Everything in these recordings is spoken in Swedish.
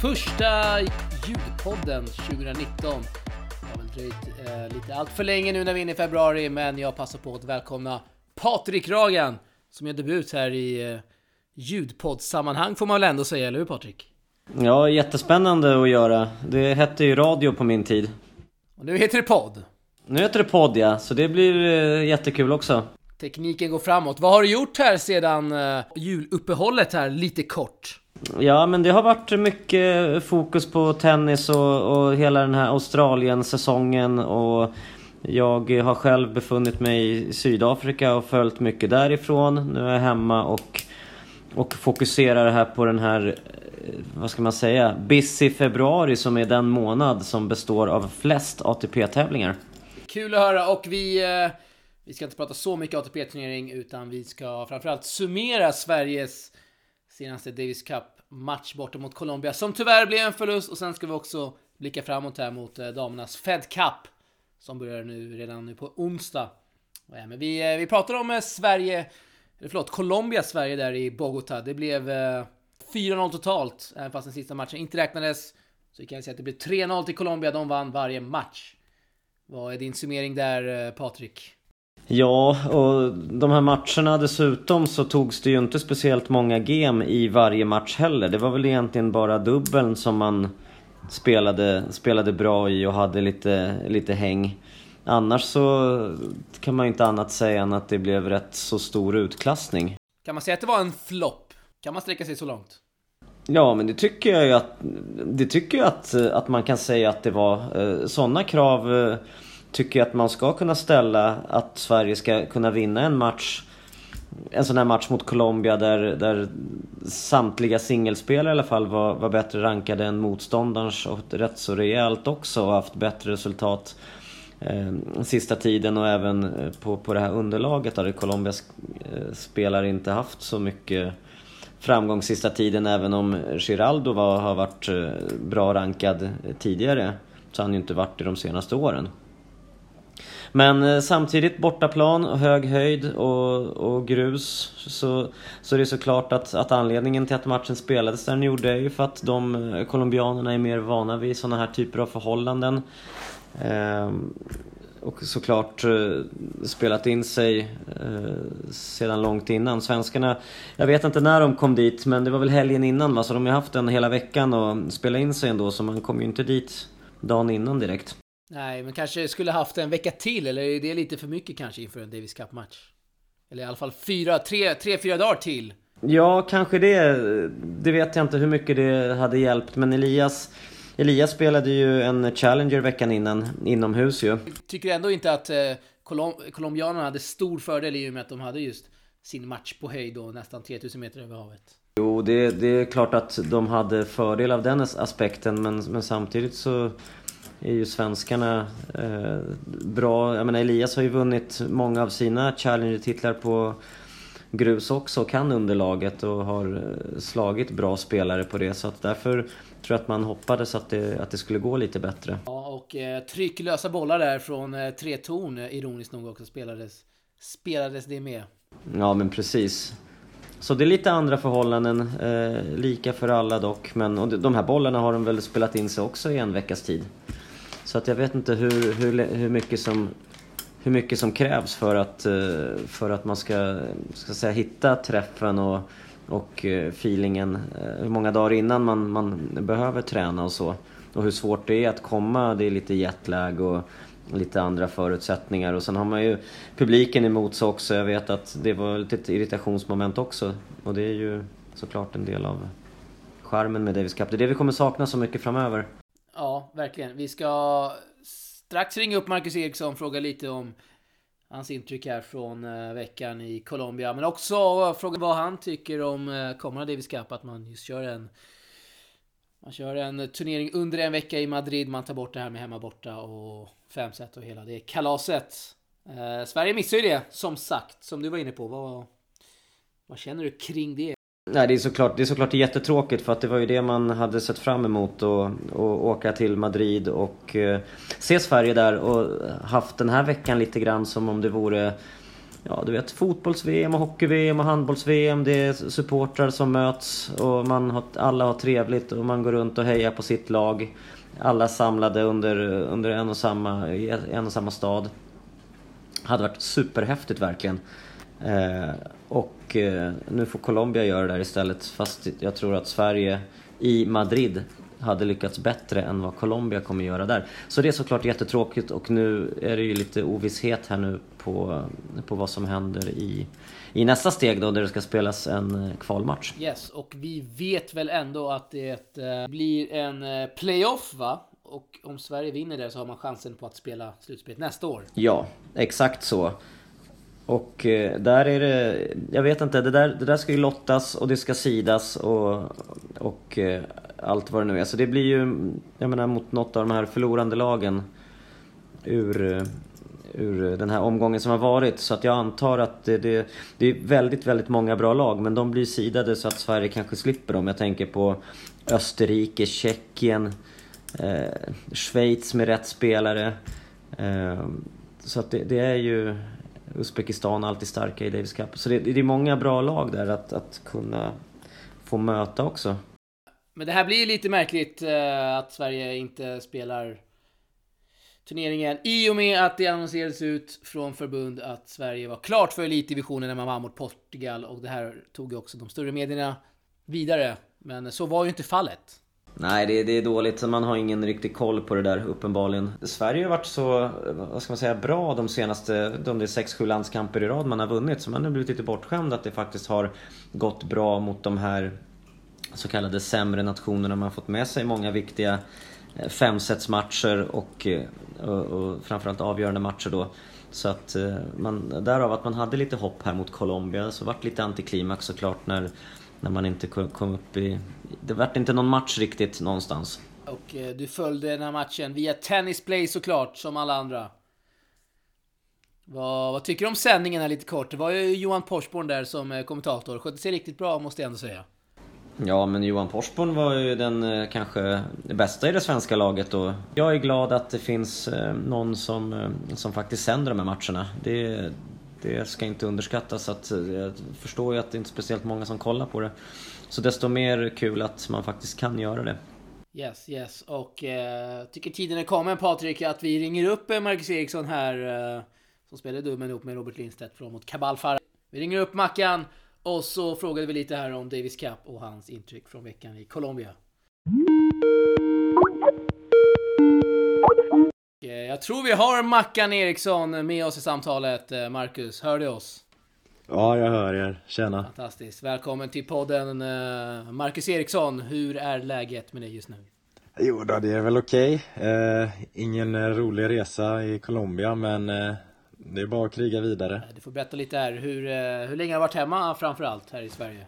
första ljudpodden 2019. Det har väl dröjt eh, lite allt för länge nu när vi är inne i februari, men jag passar på att välkomna Patrik Ragan som gör debut här i eh, ljudpoddsammanhang får man väl ändå säga, eller hur Patrik? Ja, jättespännande att göra. Det hette ju radio på min tid. Och nu heter det podd. Nu heter det podd ja, så det blir eh, jättekul också. Tekniken går framåt. Vad har du gjort här sedan uh, juluppehållet här, lite kort? Ja, men det har varit mycket fokus på tennis och, och hela den här Australien-säsongen och jag har själv befunnit mig i Sydafrika och följt mycket därifrån. Nu är jag hemma och, och fokuserar här på den här, eh, vad ska man säga, busy februari som är den månad som består av flest ATP-tävlingar. Kul att höra och vi eh, vi ska inte prata så mycket ATP-turnering utan vi ska framförallt summera Sveriges senaste Davis Cup-match borta mot Colombia som tyvärr blev en förlust och sen ska vi också blicka framåt här mot eh, damernas Fed Cup som börjar nu redan nu på onsdag. Men vi, eh, vi pratar om eh, Sverige, eller förlåt, Colombia-Sverige där i Bogotá. Det blev 4-0 totalt, även fast den sista matchen inte räknades. Så vi kan säga att det blev 3-0 till Colombia, de vann varje match. Vad är din summering där Patrik? Ja, och de här matcherna dessutom så togs det ju inte speciellt många gem i varje match heller. Det var väl egentligen bara dubbeln som man spelade, spelade bra i och hade lite, lite häng. Annars så kan man ju inte annat säga än att det blev rätt så stor utklassning. Kan man säga att det var en flopp? Kan man sträcka sig så långt? Ja, men det tycker jag ju att, det tycker jag att, att man kan säga att det var. Eh, Sådana krav eh, tycker jag att man ska kunna ställa att Sverige ska kunna vinna en match en sån här match mot Colombia där, där samtliga singelspelare i alla fall var, var bättre rankade än motståndarens och rätt så rejält också och haft bättre resultat eh, sista tiden och även eh, på, på det här underlaget där Colombias eh, spelare inte haft så mycket framgång sista tiden även om Giraldo var, har varit eh, bra rankad tidigare så har han ju inte varit det de senaste åren. Men eh, samtidigt bortaplan och hög höjd och, och grus så, så är det såklart att, att anledningen till att matchen spelades där den gjorde är ju för att de eh, colombianerna är mer vana vid sådana här typer av förhållanden. Ehm, och såklart eh, spelat in sig eh, sedan långt innan. Svenskarna, jag vet inte när de kom dit men det var väl helgen innan va? Så de har haft den hela veckan och spelat in sig ändå så man kom ju inte dit dagen innan direkt. Nej, men kanske skulle haft en vecka till, eller är det lite för mycket kanske inför en Davis Cup-match? Eller i alla fall fyra, tre, tre, fyra dagar till. Ja, kanske det. Det vet jag inte hur mycket det hade hjälpt, men Elias Elias spelade ju en Challenger veckan innan, inomhus ju. Tycker ändå inte att eh, Colom colombianerna hade stor fördel i och med att de hade just sin match på höjd och nästan 3000 meter över havet? Jo, det, det är klart att de hade fördel av den aspekten, men, men samtidigt så är ju svenskarna eh, bra. Jag menar Elias har ju vunnit många av sina Challenger-titlar på grus också och kan underlaget och har eh, slagit bra spelare på det. Så att därför tror jag att man hoppades att det, att det skulle gå lite bättre. Ja, och eh, trycklösa bollar där från eh, tre torn, eh, ironiskt nog också, spelades, spelades det med. Ja, men precis. Så det är lite andra förhållanden, eh, lika för alla dock. Men och de här bollarna har de väl spelat in sig också i en veckas tid. Så att jag vet inte hur, hur, hur, mycket, som, hur mycket som krävs för att, eh, för att man ska, ska säga, hitta träffen och, och eh, feelingen. Eh, hur många dagar innan man, man behöver träna och så. Och hur svårt det är att komma, det är lite jetlag och lite andra förutsättningar. Och sen har man ju publiken emot sig också. Jag vet att det var lite irritationsmoment också. Och det är ju såklart en del av charmen med Davis Cup. Det är det vi kommer sakna så mycket framöver. Ja, verkligen. Vi ska strax ringa upp Marcus Eriksson och fråga lite om hans intryck här från eh, veckan i Colombia. Men också fråga vad han tycker om eh, kommande Davis Cup. Att man just kör en man kör en turnering under en vecka i Madrid. Man tar bort det här med hemma borta och fem set och hela det kalaset. Eh, Sverige missar ju det, som sagt, som du var inne på. Vad, vad känner du kring det? Nej, det är, såklart, det är såklart jättetråkigt för att det var ju det man hade sett fram emot att åka till Madrid och eh, se Sverige där och haft den här veckan lite grann som om det vore ja, du vet fotbolls-VM och hockey-VM och handbolls-VM. Det är supportrar som möts och man har, alla har trevligt och man går runt och hejar på sitt lag. Alla samlade under, under en, och samma, en och samma stad. Hade varit superhäftigt verkligen. Eh, och eh, nu får Colombia göra det där istället. Fast jag tror att Sverige i Madrid hade lyckats bättre än vad Colombia kommer göra där. Så det är såklart jättetråkigt och nu är det ju lite ovisshet här nu på, på vad som händer i, i nästa steg då där det ska spelas en eh, kvalmatch. Yes, och vi vet väl ändå att det eh, blir en eh, playoff va? Och om Sverige vinner det så har man chansen på att spela slutspelet nästa år. Ja, exakt så. Och eh, där är det, jag vet inte, det där, det där ska ju lottas och det ska sidas och, och eh, allt vad det nu är. Så det blir ju, jag menar mot något av de här förlorande lagen ur, eh, ur den här omgången som har varit. Så att jag antar att det, det, det är väldigt, väldigt många bra lag men de blir sidade så att Sverige kanske slipper dem. Jag tänker på Österrike, Tjeckien, eh, Schweiz med rätt spelare. Eh, så att det, det är ju Uzbekistan alltid starka i Davis Cup. Så det, det är många bra lag där att, att kunna få möta också. Men det här blir ju lite märkligt eh, att Sverige inte spelar turneringen i och med att det annonserades ut från förbund att Sverige var klart för elitdivisionen när man vann mot Portugal och det här tog ju också de större medierna vidare. Men så var ju inte fallet. Nej, det, det är dåligt. Man har ingen riktig koll på det där uppenbarligen. Sverige har varit så, vad ska man säga, bra de senaste, de 6-7 landskamper i rad man har vunnit. Så man har blivit lite bortskämd att det faktiskt har gått bra mot de här så kallade sämre nationerna. Man har fått med sig många viktiga eh, femsetsmatcher och, eh, och, och framförallt avgörande matcher då. Så att eh, man, därav att man hade lite hopp här mot Colombia. Så vart lite antiklimax såklart när när man inte kom upp i... Det vart inte någon match riktigt någonstans. Och eh, du följde den här matchen via Tennisplay såklart, som alla andra. Vad, vad tycker du om sändningen här lite kort? Det var ju Johan Porsborn där som eh, kommentator. Skötte sig riktigt bra måste jag ändå säga. Ja, men Johan Porsborn var ju den eh, kanske bästa i det svenska laget och jag är glad att det finns någon som, som faktiskt sänder de här matcherna. Det, det ska inte underskattas. Att, eh, jag förstår ju att det inte är speciellt många som kollar på det. Så desto mer kul att man faktiskt kan göra det. Yes, yes. Och eh, tycker tiden är kommen Patrik att vi ringer upp eh, Marcus Eriksson här. Eh, som spelade dummen ihop med Robert Lindstedt från mot Kabal Farah. Vi ringer upp Mackan och så frågade vi lite här om Davis Cup och hans intryck från veckan i Colombia. Eh, jag tror vi har Mackan Eriksson med oss i samtalet. Eh, Marcus, hör du oss? Ja, jag hör er. Tjena. Fantastiskt. Välkommen till podden eh, Marcus Eriksson. Hur är läget med dig just nu? Jo då, det är väl okej. Eh, ingen rolig resa i Colombia, men eh, det är bara att kriga vidare. Du får berätta lite här. Hur, hur länge har du varit hemma framförallt här i Sverige?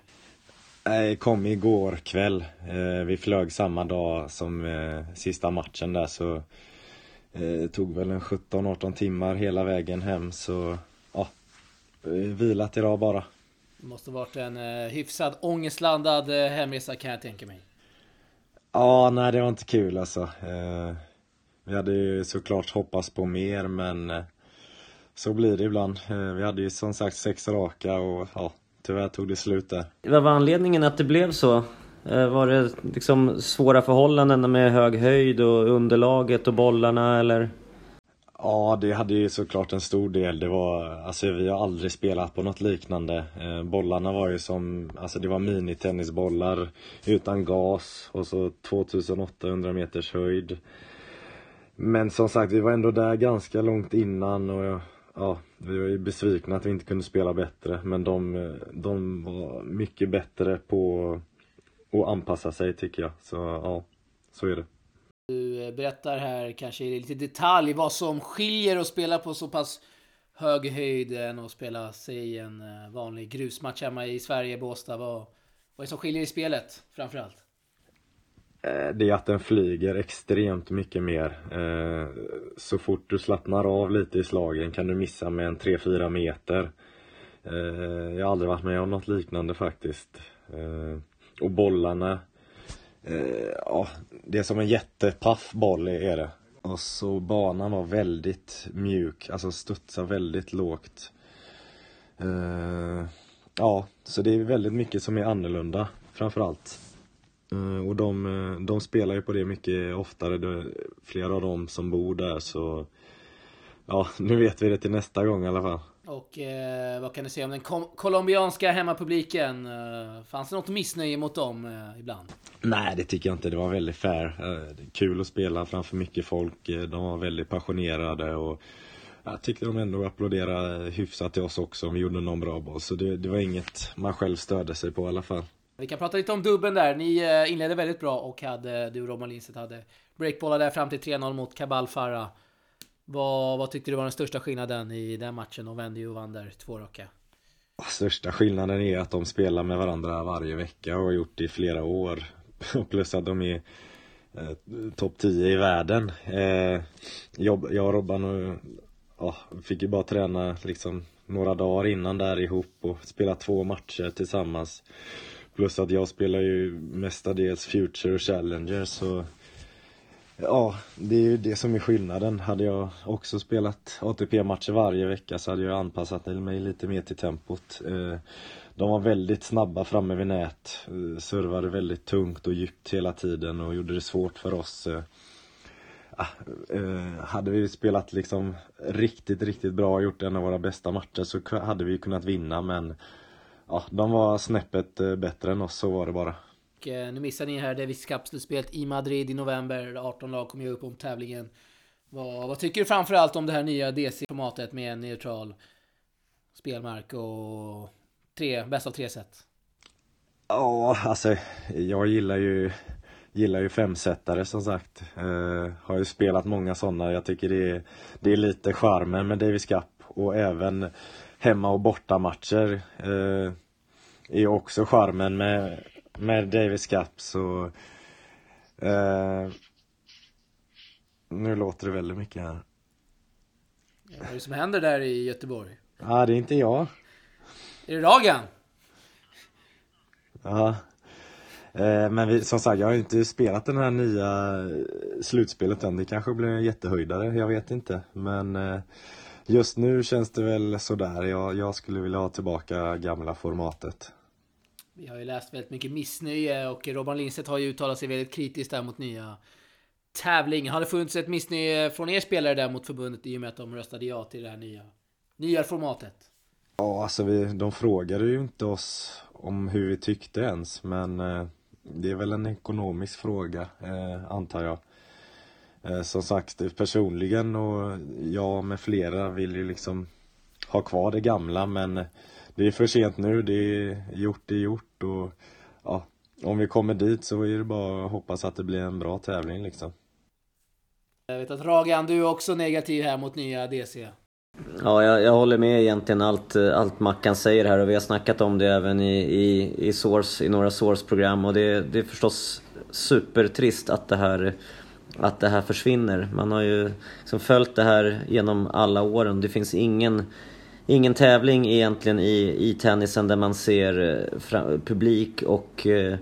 Jag kom igår kväll. Vi flög samma dag som sista matchen där, så eh, tog väl en 17-18 timmar hela vägen hem så ja, vilat idag bara. Det måste varit en eh, hyfsad ångestlandad eh, hemresa kan jag tänka mig. Ja, nej det var inte kul alltså. Eh, vi hade ju såklart hoppats på mer men eh, så blir det ibland. Eh, vi hade ju som sagt sex raka och ja, tyvärr tog det slut där. Vad var anledningen att det blev så? Eh, var det liksom svåra förhållanden med hög höjd och underlaget och bollarna eller? Ja, det hade ju såklart en stor del. Det var, alltså vi har aldrig spelat på något liknande. Eh, bollarna var ju som, alltså det var minitennisbollar utan gas och så 2800 meters höjd. Men som sagt, vi var ändå där ganska långt innan och ja, vi var ju besvikna att vi inte kunde spela bättre. Men de, de var mycket bättre på och anpassa sig tycker jag. Så ja, så är det. Du eh, berättar här kanske i lite detalj vad som skiljer att spela på så pass hög höjd än att spela sig en eh, vanlig grusmatch hemma i Sverige, Båstad. Vad, vad är det som skiljer i spelet framförallt? Eh, det är att den flyger extremt mycket mer. Så fort du slappnar av lite i slagen kan du missa med en 3-4 meter. Jag har aldrig varit med om något liknande faktiskt. Och bollarna, eh, ja, det är som en jättepaff boll är det. Och så banan var väldigt mjuk, alltså studsar väldigt lågt. Eh, ja, så det är väldigt mycket som är annorlunda framförallt. Eh, och de, eh, de spelar ju på det mycket oftare, det, flera av dem som bor där så Ja, nu vet vi det till nästa gång i alla fall. Och eh, vad kan du säga om den colombianska hemmapubliken? Eh, fanns det något missnöje mot dem eh, ibland? Nej, det tycker jag inte. Det var väldigt fair. Eh, kul att spela framför mycket folk. Eh, de var väldigt passionerade och jag tyckte de ändå applåderade hyfsat till oss också om vi gjorde någon bra boll. Så det, det var inget man själv störde sig på i alla fall. Vi kan prata lite om dubben där. Ni eh, inledde väldigt bra och hade, du Roman Lindstedt hade breakbollar där fram till 3-0 mot Kabal Farah. Vad, vad tyckte du var den största skillnaden i den matchen? De vände ju och vann där två raka. Största skillnaden är att de spelar med varandra varje vecka och har gjort det i flera år. Plus att de är eh, topp 10 i världen. Eh, jag, jag och Robban och, ja, fick ju bara träna liksom några dagar innan där ihop och spela två matcher tillsammans. Plus att jag spelar ju mestadels Future och Challenger så Ja, det är ju det som är skillnaden. Hade jag också spelat ATP-matcher varje vecka så hade jag anpassat mig lite mer till tempot. Eh, de var väldigt snabba framme vid nät, eh, servade väldigt tungt och djupt hela tiden och gjorde det svårt för oss. Eh, ah, hade vi spelat liksom riktigt, riktigt bra och gjort en av våra bästa matcher så hade vi kunnat vinna men ja, de var snäppet bättre än oss, så var det bara. Och eh, nu missar ni här Davis Cup-slutspelet i Madrid i november. 18 lag kommer ju upp om tävlingen. Vad, vad tycker du framförallt om det här nya DC-formatet med en neutral spelmark och tre, bäst av tre set? Ja, alltså jag gillar ju Gillar ju femsetare som sagt. Eh, har ju spelat många sådana. Jag tycker det är, det är lite charmen med Davis Cup och även hemma och bortamatcher. Eh, är också charmen med med Davis Cup så eh, Nu låter det väldigt mycket här. vad är det som händer där i Göteborg? Ja, det är inte jag. Är det Ragan? Ja. Eh, men vi, som sagt, jag har inte spelat den här nya slutspelet än. Det kanske blir en jättehöjdare, jag vet inte. Men eh, just nu känns det väl sådär. Jag, jag skulle vilja ha tillbaka gamla formatet. Vi har ju läst väldigt mycket missnöje och Robban Lindstedt har ju uttalat sig väldigt kritiskt där mot nya tävling. Har det funnits ett missnöje från er spelare där mot förbundet i och med att de röstade ja till det här nya, nya formatet? Ja, alltså vi, de frågade ju inte oss om hur vi tyckte ens, men eh, det är väl en ekonomisk fråga, eh, antar jag. Eh, som sagt, personligen och jag med flera vill ju liksom ha kvar det gamla, men eh, det är för sent nu, det är gjort, det är gjort och ja, om vi kommer dit så är det bara att hoppas att det blir en bra tävling liksom. Jag vet att Ragan, du är också negativ här mot nya DC. Ja, jag, jag, håller med egentligen allt, allt Mackan säger här och vi har snackat om det även i, i, i, source, i några Source-program och det, det är förstås supertrist att det här att det här försvinner. Man har ju liksom följt det här genom alla åren. Det finns ingen ingen tävling egentligen i, i tennisen där man ser eh, fram, publik och, eh,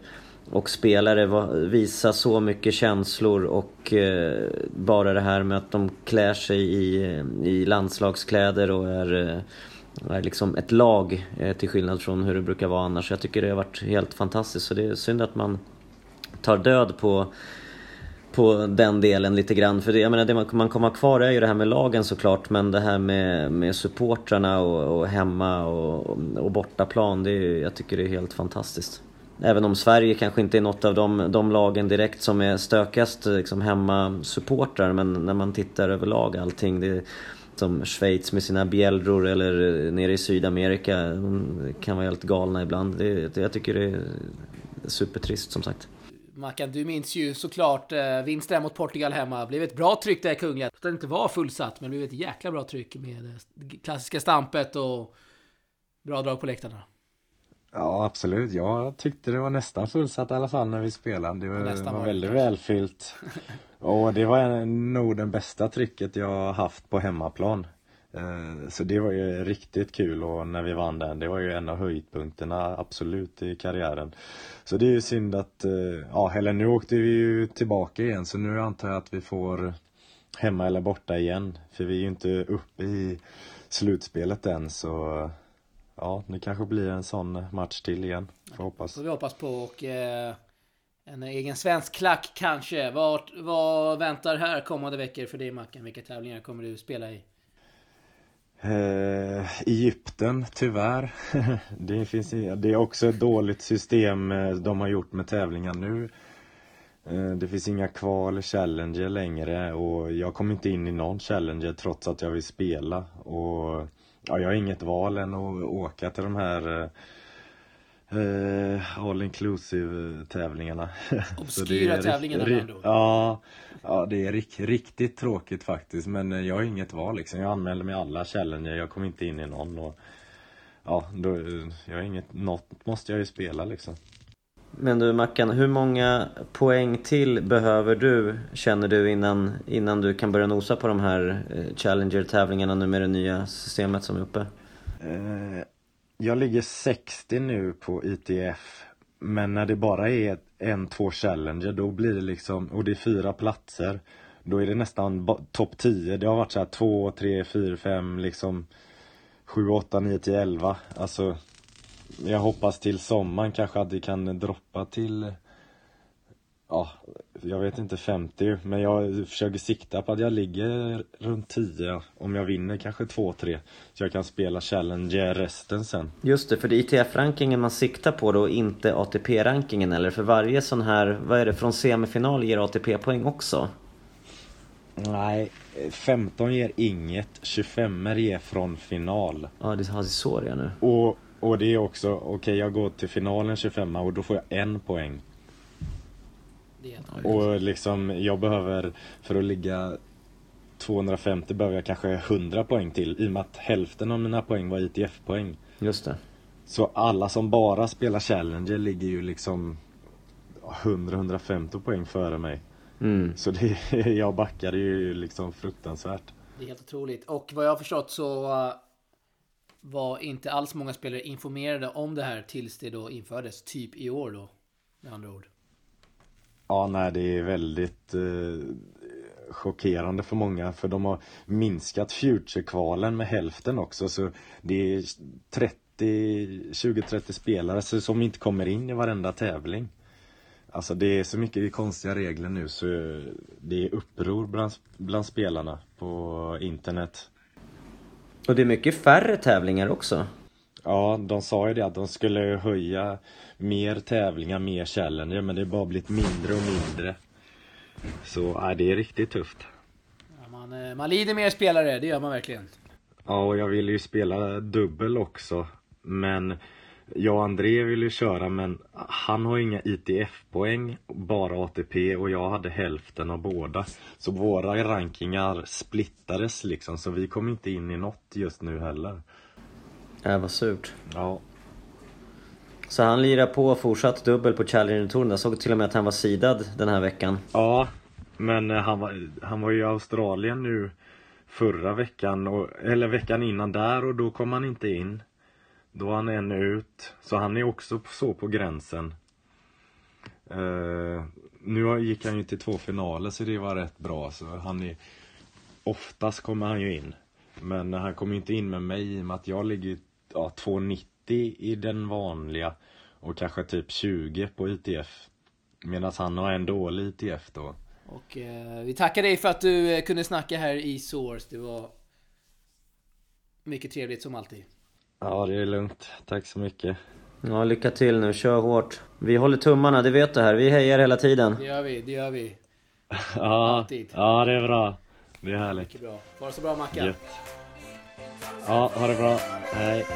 och spelare visa så mycket känslor och eh, bara det här med att de klär sig i, i landslagskläder och är, eh, är liksom ett lag till skillnad från hur det brukar vara annars. Jag tycker det har varit helt fantastiskt så det är synd att man tar död på på den delen lite grann. För det, jag menar, det man kommer ha kvar är ju det här med lagen såklart. Men det här med, med supportrarna och, och hemma och, och bortaplan. Det är, ju, jag tycker det är helt fantastiskt. Även om Sverige kanske inte är något av de, de lagen direkt som är stökigast, liksom hemma-supportrar. Men när man tittar överlag allting. Det, som Schweiz med sina bjällror eller eh, nere i Sydamerika. De kan vara helt galna ibland. Det, jag tycker det är supertrist som sagt. Mackan, du minns ju såklart eh, vinsten mot Portugal hemma. Blev ett bra tryck där i Kungälv. Det inte var fullsatt, men det blev ett jäkla bra tryck med det klassiska stampet och bra drag på läktarna. Ja, absolut. Jag tyckte det var nästan fullsatt i alla fall när vi spelade. Det var, var, var väldigt välfyllt. och det var nog det bästa trycket jag haft på hemmaplan. Eh, så det var ju riktigt kul och när vi vann den, det var ju en av höjdpunkterna absolut i karriären. Så det är ju synd att, eh, ja eller nu åkte vi ju tillbaka igen så nu antar jag att vi får hemma eller borta igen. För vi är ju inte uppe i slutspelet än så ja, det kanske blir en sån match till igen. Får hoppas. får vi hoppas på. Och eh, en egen svensk klack kanske. Vad, vad väntar här kommande veckor för dig Mackan? Vilka tävlingar kommer du spela i? Eh, Egypten, tyvärr. det, finns, det är också ett dåligt system eh, de har gjort med tävlingar nu. Eh, det finns inga kval challenger längre och jag kommer inte in i någon challenger trots att jag vill spela. Och ja, jag har inget val än att åka till de här eh, all inclusive tävlingarna. Obskyra tävlingarna ri- ja, ja, det är rik- riktigt tråkigt faktiskt. Men jag har inget val liksom. Jag anmälde mig alla challenger. Jag kom inte in i någon. Och, ja, då, jag har inget, något måste jag ju spela liksom. Men du Mackan, hur många poäng till behöver du, känner du, innan, innan du kan börja nosa på de här eh, Challenger-tävlingarna nu med det nya systemet som är uppe? Uh, jag ligger 60 nu på ITF. Men när det bara är en, två challenger då blir det liksom, och det är fyra platser. Då är det nästan topp 10. Det har varit så här 2, 3, 4, 5 liksom 7, 8, 9 till 11. Alltså jag hoppas till sommaren kanske att det kan droppa till Ja, jag vet inte 50 men jag försöker sikta på att jag ligger runt 10 om jag vinner kanske 2-3 så jag kan spela Challenger resten sen. Just det, för det är ITF-rankingen man siktar på då, inte ATP-rankingen eller? För varje sån här, vad är det, från semifinal ger ATP-poäng också? Nej, 15 ger inget, 25 ger från final. Ja, det har så det nu. Och, och det är också, okej okay, jag går till finalen 25 och då får jag en poäng. Och liksom, jag behöver, för att ligga 250 behöver jag kanske 100 poäng till i och med att hälften av mina poäng var ITF-poäng. Just det. Så alla som bara spelar Challenger ligger ju liksom 100-150 poäng före mig. Mm. Så det, jag backade ju liksom fruktansvärt. Det är helt otroligt. Och vad jag har förstått så uh, var inte alls många spelare informerade om det här tills det då infördes, typ i år då, med andra ord. Ja, nej, det är väldigt eh, chockerande för många för de har minskat Future-kvalen med hälften också så det är 20-30 spelare som inte kommer in i varenda tävling. Alltså det är så mycket konstiga regler nu så det är uppror bland, bland spelarna på internet. Och det är mycket färre tävlingar också. Ja, de sa ju det att de skulle höja mer tävlingar, mer challenger men det har bara blivit mindre och mindre. Så ja, det är riktigt tufft. Ja, man, eh, man lider mer spelare, det gör man verkligen. Ja, och jag ville ju spela dubbel också. Men jag och André ville ju köra men han har inga ITF-poäng, bara ATP och jag hade hälften av båda. Så våra rankingar splittades liksom så vi kom inte in i något just nu heller. Äh, vad surt. Ja. Så han lirar på fortsatt dubbel på Challenger-touren. Jag såg till och med att han var sidad den här veckan. Ja, men eh, han var, han var i Australien nu förra veckan, och, eller veckan innan där och då kom han inte in. Då var han en ut, så han är också så på gränsen. Uh, nu gick han ju till två finaler så det var rätt bra. Så han är, oftast kommer han ju in. Men han kommer inte in med mig i och med att jag ligger ja, 2,90 i den vanliga och kanske typ 20 på ITF. Medan han har en dålig ITF då. Och eh, vi tackar dig för att du eh, kunde snacka här i Source. Det var mycket trevligt som alltid. Ja, det är lugnt. Tack så mycket. Ja, lycka till nu. Kör hårt. Vi håller tummarna, det vet du här. Vi hejar hela tiden. Det gör vi, det gör vi. ja, Alltid. ja, det är bra. Det är härligt. Mycket bra. Ha det så bra Mackan. Gött. Ja, ha det bra. Hej.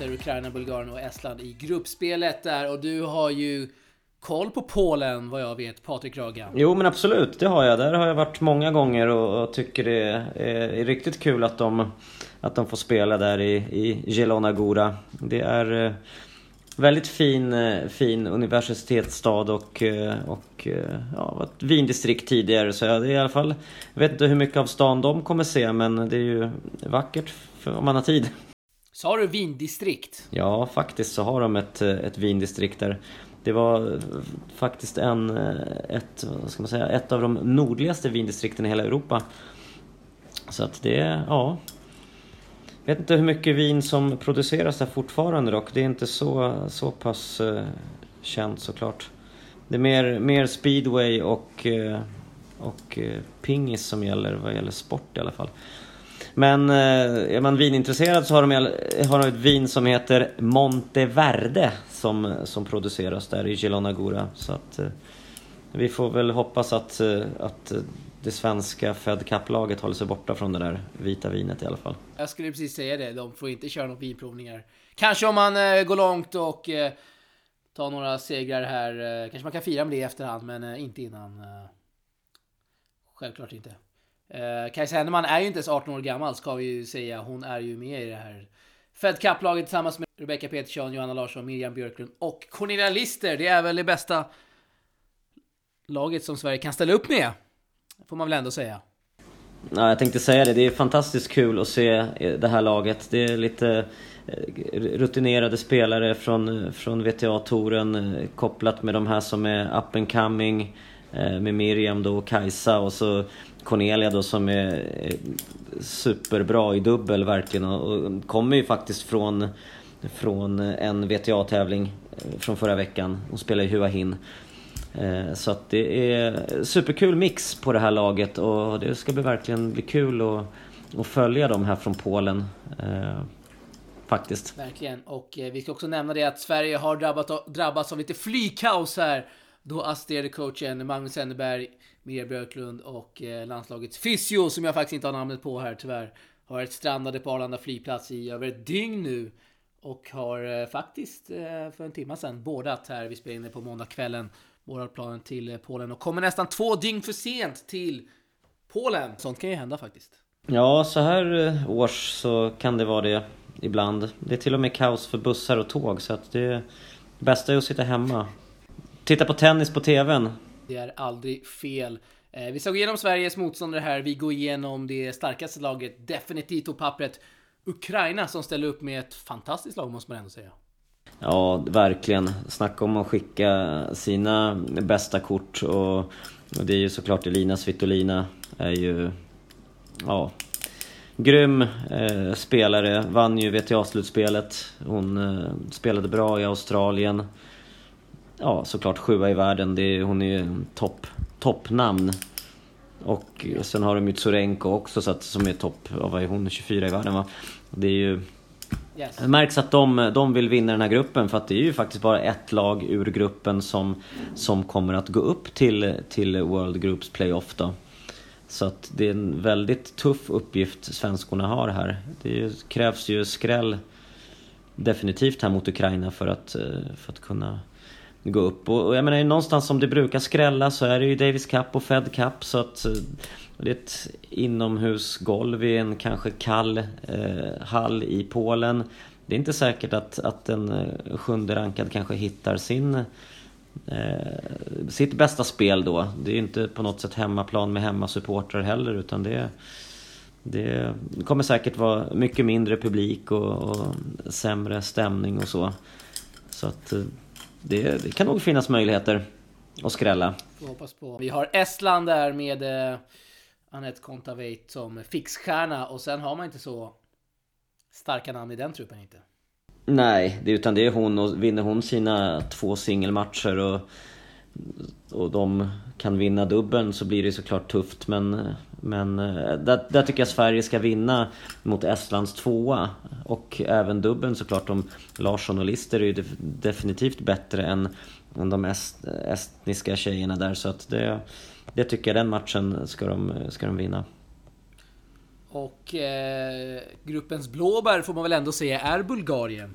Möter Ukraina, Bulgarien och Estland i gruppspelet där och du har ju koll på Polen vad jag vet, Patrik Raga. Jo men absolut, det har jag. Där har jag varit många gånger och, och tycker det är, är, riktigt kul att de, att de får spela där i, i Zielona Góra. Det är eh, väldigt fin, eh, fin universitetsstad och, eh, och ja, var ett vindistrikt tidigare så det är i alla fall Jag vet inte hur mycket av stan de kommer se men det är ju vackert för, om man har tid. Sa du vindistrikt? Ja, faktiskt så har de ett, eh, ett vindistrikt där. Det var eh, faktiskt en, eh, ett, vad ska man säga, ett av de nordligaste vindistrikten i hela Europa. Så att det, ja. Jag vet inte hur mycket vin som produceras där fortfarande dock. Det är inte så, så pass känt såklart. Det är mer, mer speedway och, och pingis som gäller vad gäller sport i alla fall. Men eh, är man vinintresserad så har de, har de ett vin som heter Monteverde som, som produceras där i Gelonagura. Så att eh, vi får väl hoppas att, eh, att det svenska Fed Cup-laget håller sig borta från det där vita vinet i alla fall. Jag skulle precis säga det, de får inte köra några vinprovningar. Kanske om man går långt och tar några segrar här. Kanske man kan fira med det i efterhand, men inte innan. Självklart inte. Eh, Kajsa Henneman är ju inte ens 18 år gammal ska vi ju säga. Hon är ju med i det här Fed Cup-laget tillsammans med Rebecca Petersson, Johanna Larsson, Miriam Björklund och Cornelia Lister. Det är väl det bästa laget som Sverige kan ställa upp med. Får man väl ändå säga. Ja, jag tänkte säga det. Det är fantastiskt kul att se det här laget. Det är lite eh, rutinerade spelare från, från VTA-touren eh, kopplat med de här som är up and coming. Eh, med Miriam då och Kajsa och så Cornelia då som är superbra i dubbel verkligen och kommer ju faktiskt från, från en VTA-tävling eh, från förra veckan. Hon spelar i Hua Hin. Eh, så att det är superkul mix på det här laget och det ska bli verkligen bli kul att, att följa dem här från Polen. Eh, faktiskt. Verkligen. Och vi ska också nämna det att Sverige har drabbat, drabbats av lite flygkaos här då assisterade coachen Magnus Enneberg, Miriam Björklund och eh, landslagets fysio, som jag faktiskt inte har namnet på här tyvärr, har varit strandade på Arlanda flygplats i över ett dygn nu. Och har eh, faktiskt eh, för en timme sedan bådat här, vi spelar in det på måndagskvällen, bådat planen till Polen och kommer nästan två dygn för sent till Polen. Sånt kan ju hända faktiskt. Ja, så här års så kan det vara det ibland. Det är till och med kaos för bussar och tåg så att det bästa är att sitta hemma Titta på tennis på TVn. Det är aldrig fel. Eh, vi ska gå igenom Sveriges motståndare här. Vi går igenom det starkaste laget, definitivt på pappret. Ukraina som ställer upp med ett fantastiskt lag måste man ändå säga. Ja, verkligen. Snacka om att skicka sina bästa kort och, och det är ju såklart Elina Svitolina är ju... Ja, grym eh, spelare. Vann ju VTA-slutspelet. Hon eh, spelade bra i Australien ja, såklart sjua i världen. Det är, hon är ju topp, toppnamn. Och sen har de ju Tsurenko också så att, som är topp, vad är hon, 24 i världen va? Det är ju... Yes. Det märks att de, de vill vinna den här gruppen för att det är ju faktiskt bara ett lag ur gruppen som, som kommer att gå upp till, till World Groups Playoff då. Så att det är en väldigt tuff uppgift svenskorna har här. Det krävs ju skräll definitivt här mot Ukraina för att, för att kunna gå upp. Och, och jag menar någonstans som det brukar skrälla så är det ju Davis Cup och Fed Cup så att eh, det är ett inomhusgolv i en kanske kall eh, hall i Polen. Det är inte säkert att, att en eh, sjunde rankad kanske hittar sin eh, sitt bästa spel då. Det är inte på något sätt hemmaplan med hemmasupportrar heller utan det det kommer säkert vara mycket mindre publik och, och sämre stämning och så. Så att eh, det, det kan nog finnas möjligheter att skrälla. Vi hoppas på. Vi har Estland där med eh, Anette Kontaveit som fixstjärna och sen har man inte så starka namn i den truppen inte. Nej, det, utan det är hon och vinner hon sina två singelmatcher och, och de kan vinna dubbeln så blir det såklart tufft men men eh, där, där, tycker jag Sverige ska vinna mot Estlands tvåa. Och även dubbeln såklart. Om Larsson och Lister är ju definitivt bättre än, än de est, estniska tjejerna där. Så att det, det tycker jag, den matchen ska de, ska de vinna. Och eh, gruppens blåbär får man väl ändå säga är Bulgarien.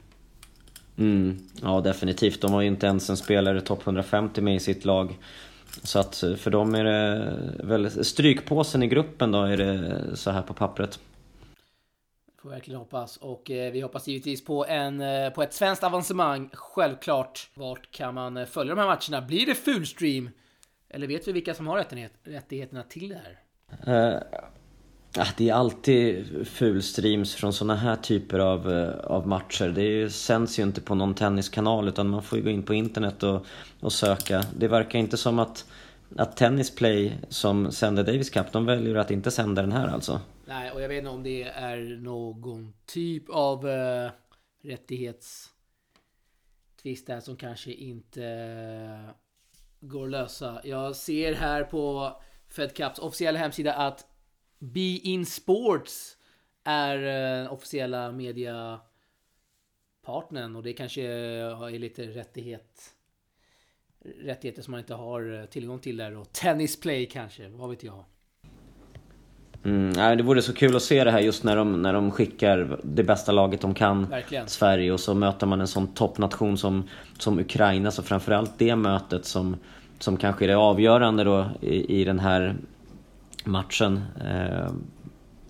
Mm, ja, definitivt. De har ju inte ens en spelare topp 150 med i sitt lag. Så att för dem är det väl strykpåsen i gruppen då, är det så här på pappret. Får verkligen hoppas. Och eh, vi hoppas givetvis på, en, eh, på ett svenskt avancemang, självklart. Vart kan man eh, följa de här matcherna? Blir det fullstream? Eller vet vi vilka som har rättighet, rättigheterna till det här? Ja, det är alltid fulstreams från såna här typer av, eh, av matcher. Det sänds ju inte på någon tenniskanal utan man får ju gå in på internet och, och söka. Det verkar inte som att, att Tennisplay som sänder Davis Cup, de väljer att inte sända den här alltså. Nej, och jag vet inte om det är någon typ av uh, rättighetstvist där som kanske inte uh, går att lösa. Jag ser här på Fed Cups officiella hemsida att Be In Sports är uh, officiella mediapartnern och det kanske är lite rättighet rättigheter som man inte har tillgång till där och Tennisplay kanske, vad vet jag. Mm, det vore så kul att se det här just när de, när de skickar det bästa laget de kan Verkligen. Sverige och så möter man en sån toppnation som, som Ukraina så framförallt det mötet som, som kanske är det avgörande då i, i den här matchen eh,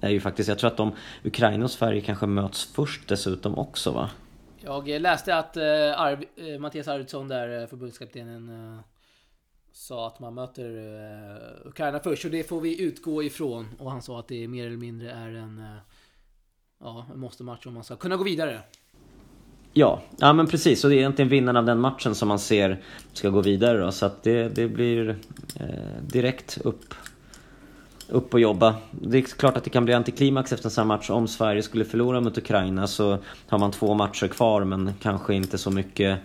är ju faktiskt, jag tror att de, Ukraina och Sverige kanske möts först dessutom också va? Jag läste att eh, Arv, eh, Mattias Arvidsson där, förbundskaptenen eh, sa att man möter Ukraina först och det får vi utgå ifrån. Och han sa att det mer eller mindre är en, ja, en måste-match om man ska kunna gå vidare. Ja, ja men precis. Och det är egentligen vinnaren av den matchen som man ser ska gå vidare då. Så att det, det blir direkt upp, upp och jobba. Det är klart att det kan bli antiklimax efter en sån här match. Om Sverige skulle förlora mot Ukraina så har man två matcher kvar men kanske inte så mycket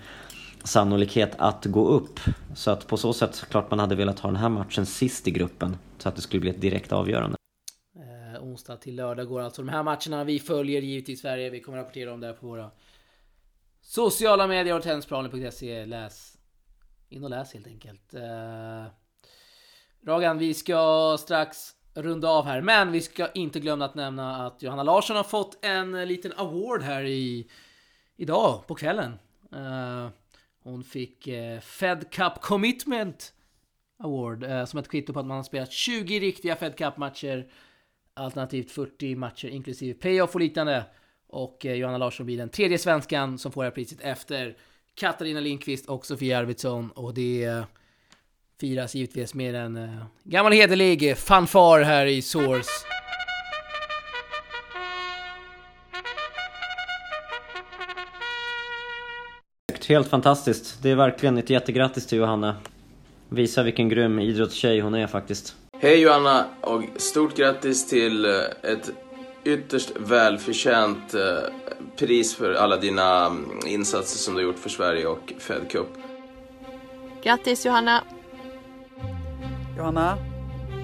sannolikhet att gå upp. Så att på så sätt, klart man hade velat ha den här matchen sist i gruppen. Så att det skulle bli ett direkt avgörande. Eh, onsdag till lördag går alltså de här matcherna. Vi följer givetvis Sverige. Vi kommer rapportera om det här på våra sociala medier och tennisplanen.se. Läs in och läs helt enkelt. Eh, Ragan, vi ska strax runda av här, men vi ska inte glömma att nämna att Johanna Larsson har fått en liten award här i idag på kvällen. Uh, hon fick uh, Fed Cup Commitment Award uh, som ett kvitto på att man har spelat 20 riktiga Fed Cup-matcher. Alternativt 40 matcher inklusive playoff och liknande. Och Johanna Larsson blir den tredje svenskan som får det här priset efter Katarina Lindqvist och Sofia Arvidsson. Och det firas givetvis med en eh, gammal hederlig fanfar här i Source. Helt fantastiskt. Det är verkligen ett jättegrattis till Johanna. Visa vilken grym idrottstjej hon är faktiskt. Hej Johanna och stort grattis till eh, ett ytterst välförtjänt eh, pris för alla dina mm, insatser som du har gjort för Sverige och Fed Cup. Grattis Johanna! Johanna,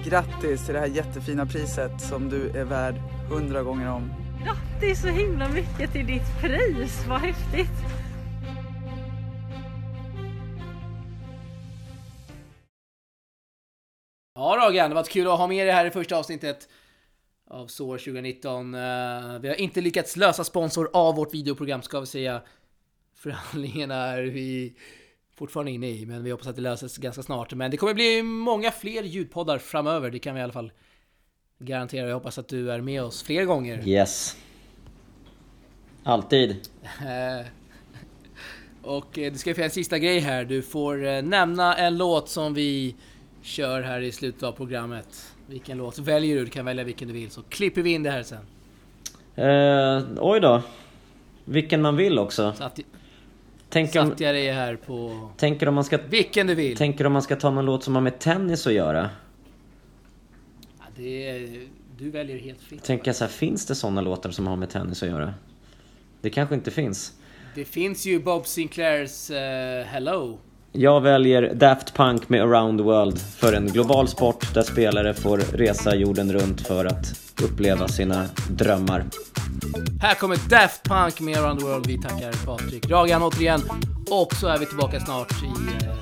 grattis till det här jättefina priset som du är värd hundra gånger om. Grattis så himla mycket till ditt pris, vad häftigt! Ja Ragan, det var kul att ha med dig här i första avsnittet av SOAR 2019. Uh, vi har inte lyckats lösa sponsor av vårt videoprogram ska vi säga. Förhandlingarna är vi fortfarande inne i, men vi hoppas att det löses ganska snart. Men det kommer bli många fler ljudpoddar framöver, det kan vi i alla fall garantera. Jag hoppas att du är med oss fler gånger. Yes. Alltid. Och eh, det ska finnas en sista grej här. Du får eh, nämna en låt som vi kör här i slutet av programmet. Vilken låt väljer du? Du kan välja vilken du vill så klipper vi in det här sen. Eh, oj då. Vilken man vill också. Satt, tänker om, satt jag dig här på... Tänker om man ska... Vilken du vill. Tänker om man ska ta någon låt som har med tennis att göra? Ja, det är, du väljer helt fritt. Tänker jag så här, finns det sådana låtar som har med tennis att göra? Det kanske inte finns. Det finns ju Bob Sinclairs uh, Hello. Jag väljer Daft Punk med Around the World för en global sport där spelare får resa jorden runt för att uppleva sina drömmar. Här kommer Daft Punk med Around the World. Vi tackar Patrik Ragan återigen. Och så är vi tillbaka snart i eh,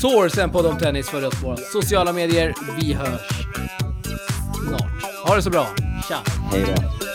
Sourcen på Dom Tennis. Följ oss på sociala medier. Vi hörs snart. Ha det så bra. Tja! Hej då.